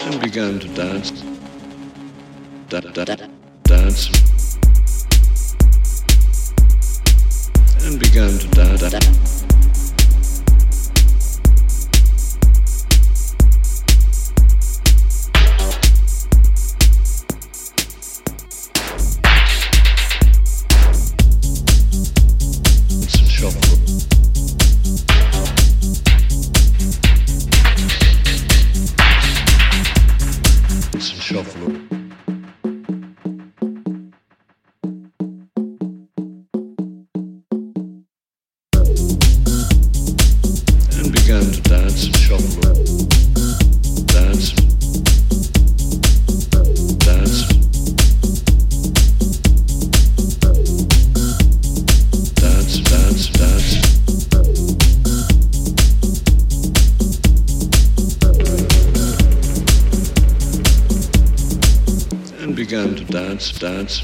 and began to dance. Da, da, da, dance. And began to da, da, da.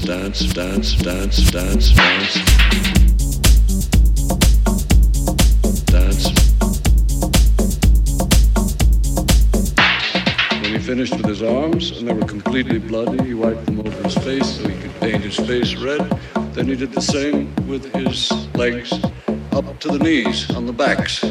dance, dance, dance, dance, dance. Dance. When he finished with his arms and they were completely bloody, he wiped them over his face so he could paint his face red. Then he did the same with his legs up to the knees on the backs.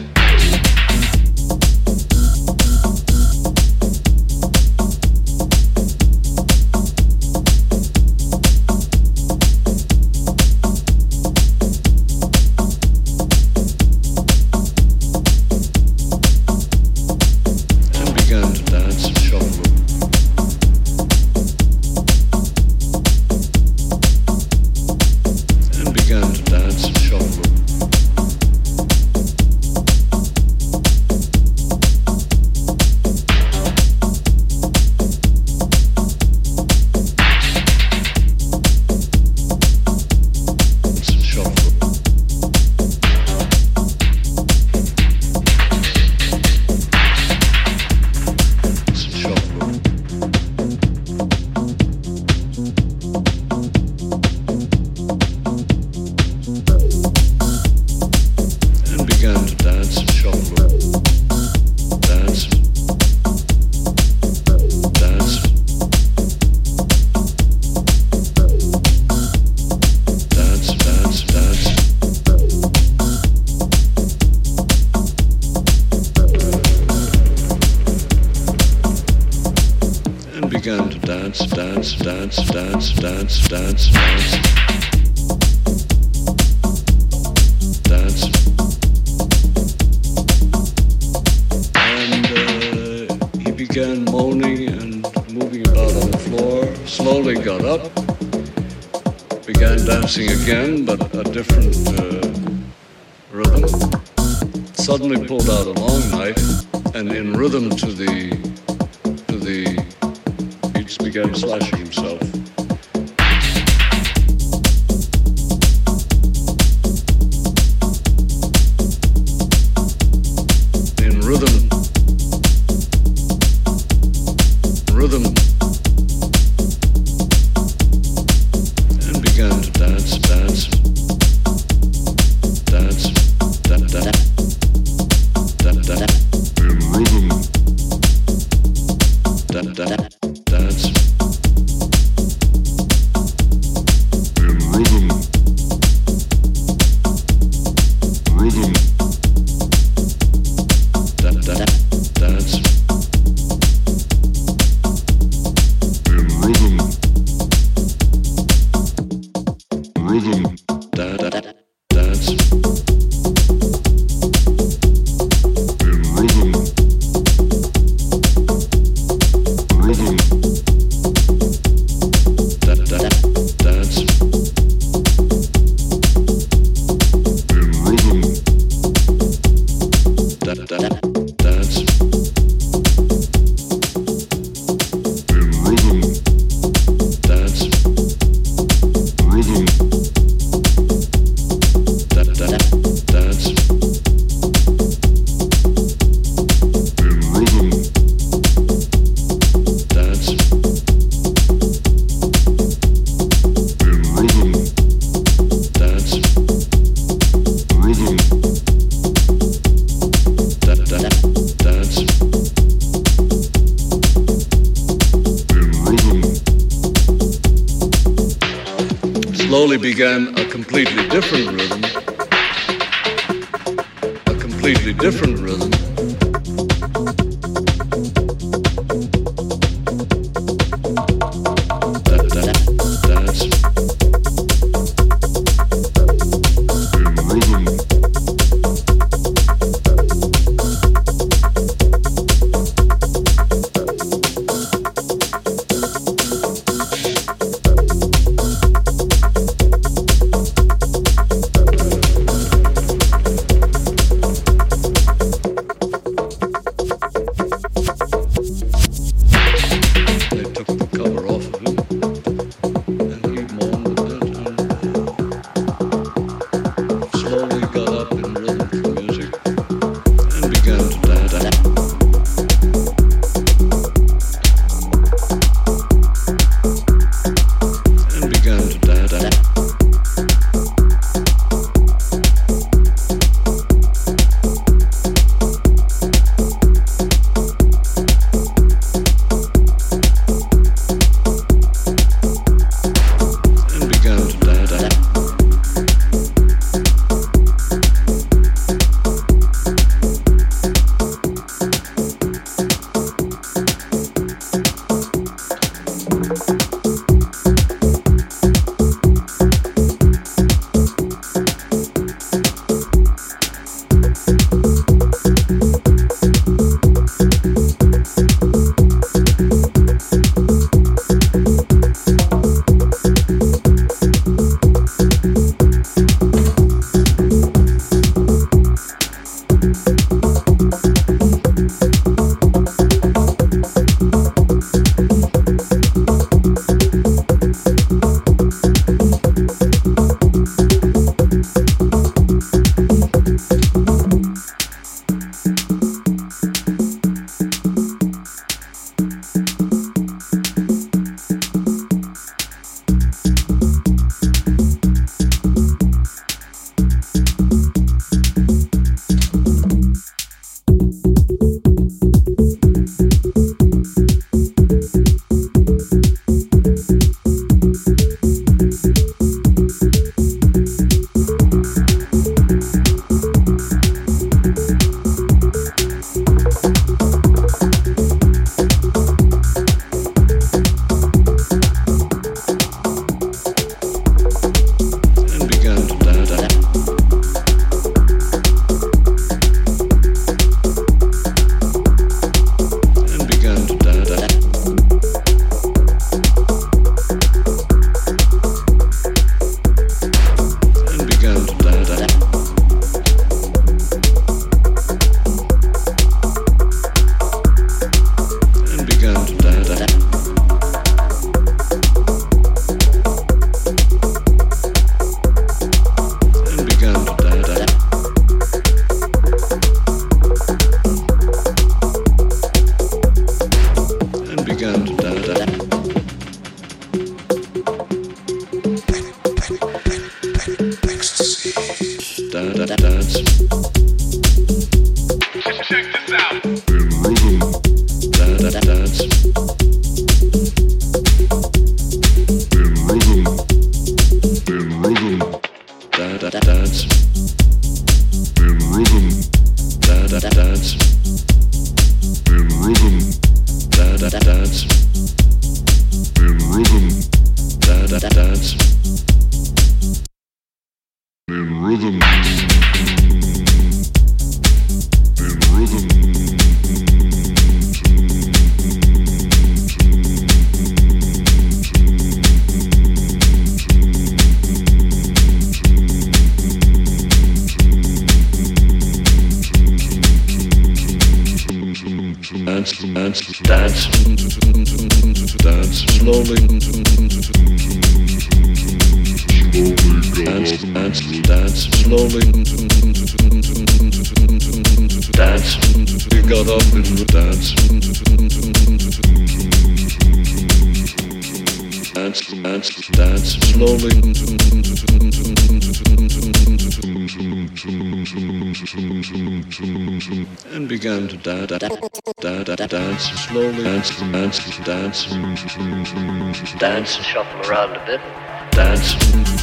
Slowly. Dance, dance, dance, dance, and shuffle around a bit.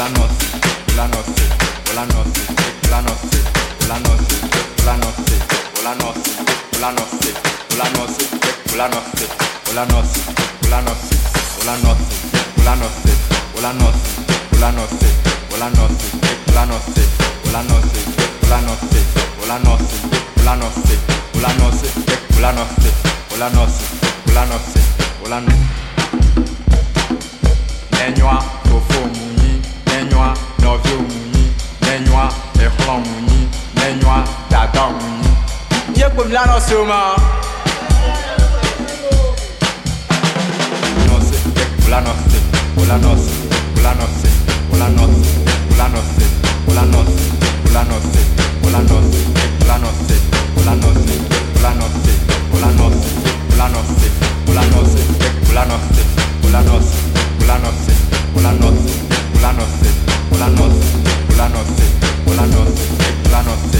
la noche, la noche, la noche, la noche nenywa tofu omunyi nenywa novyo omunyi nenywa ehola omunyi baignoire, t'attends. Y'a pour me la la noche, la noche, la noche, la noche,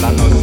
la noche.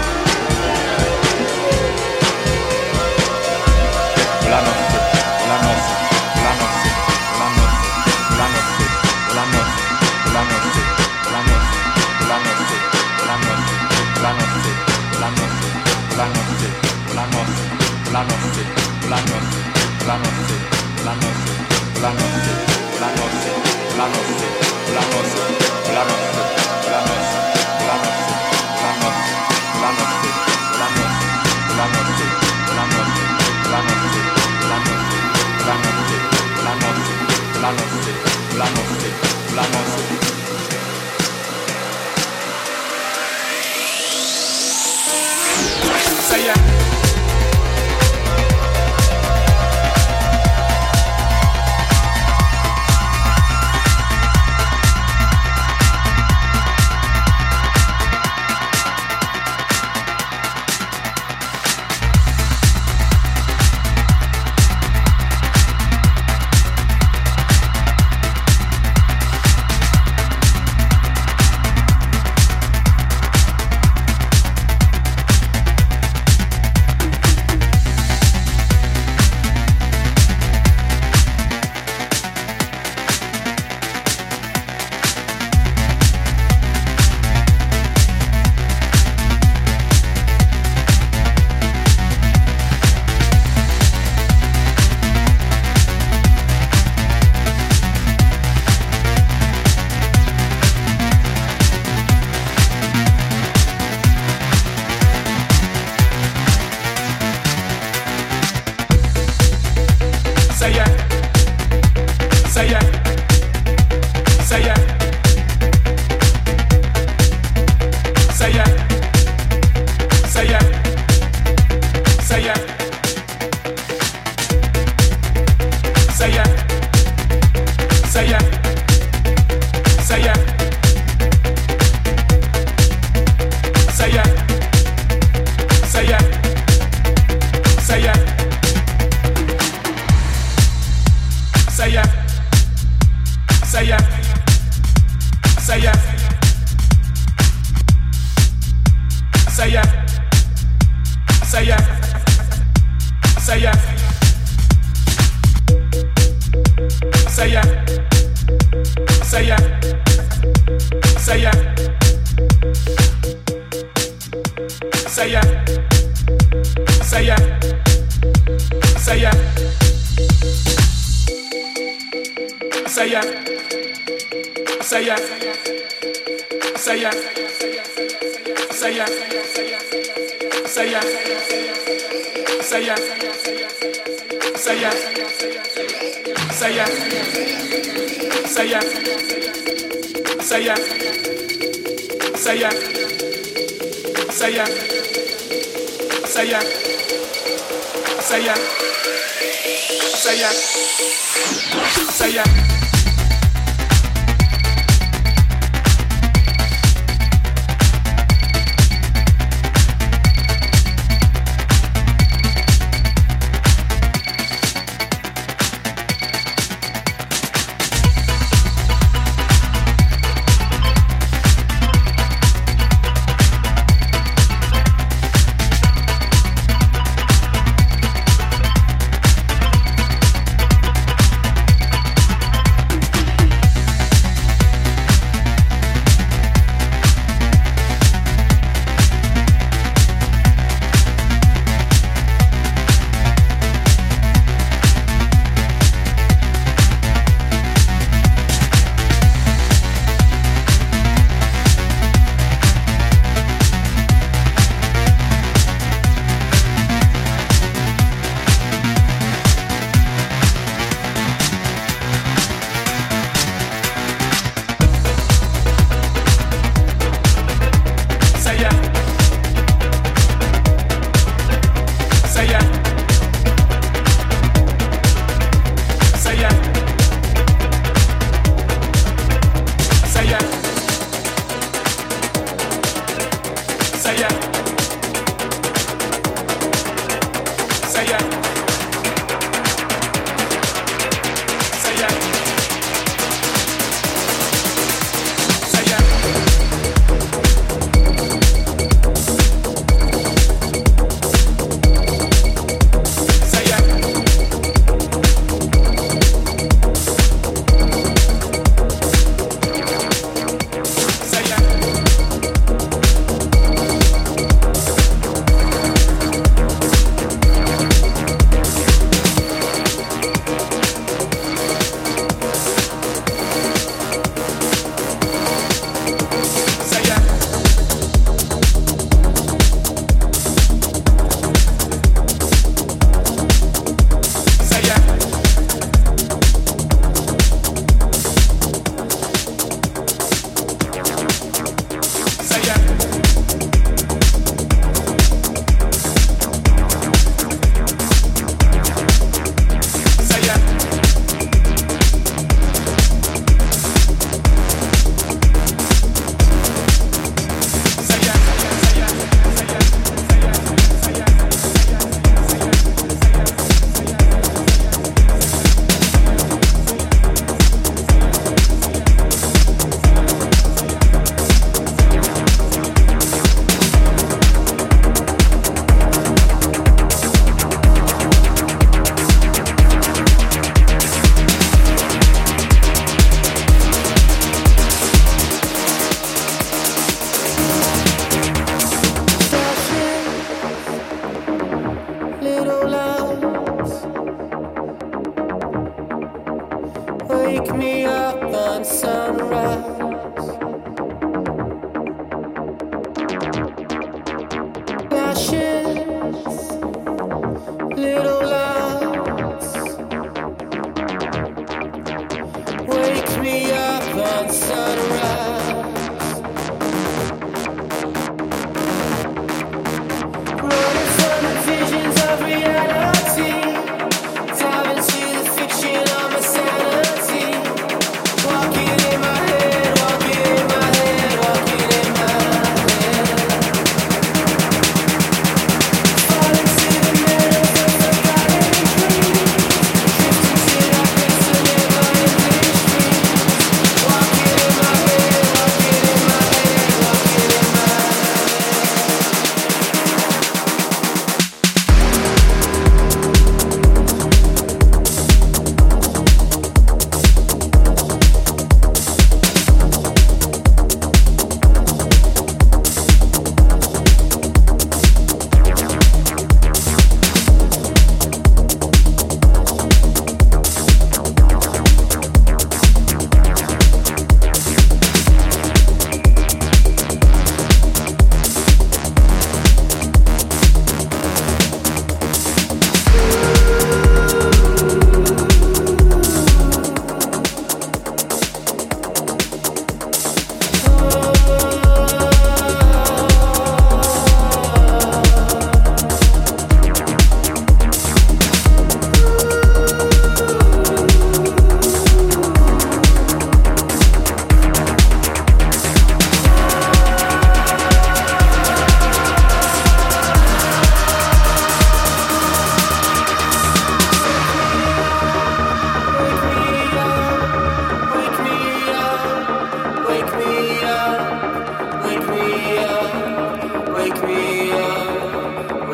walking in Say head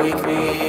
make me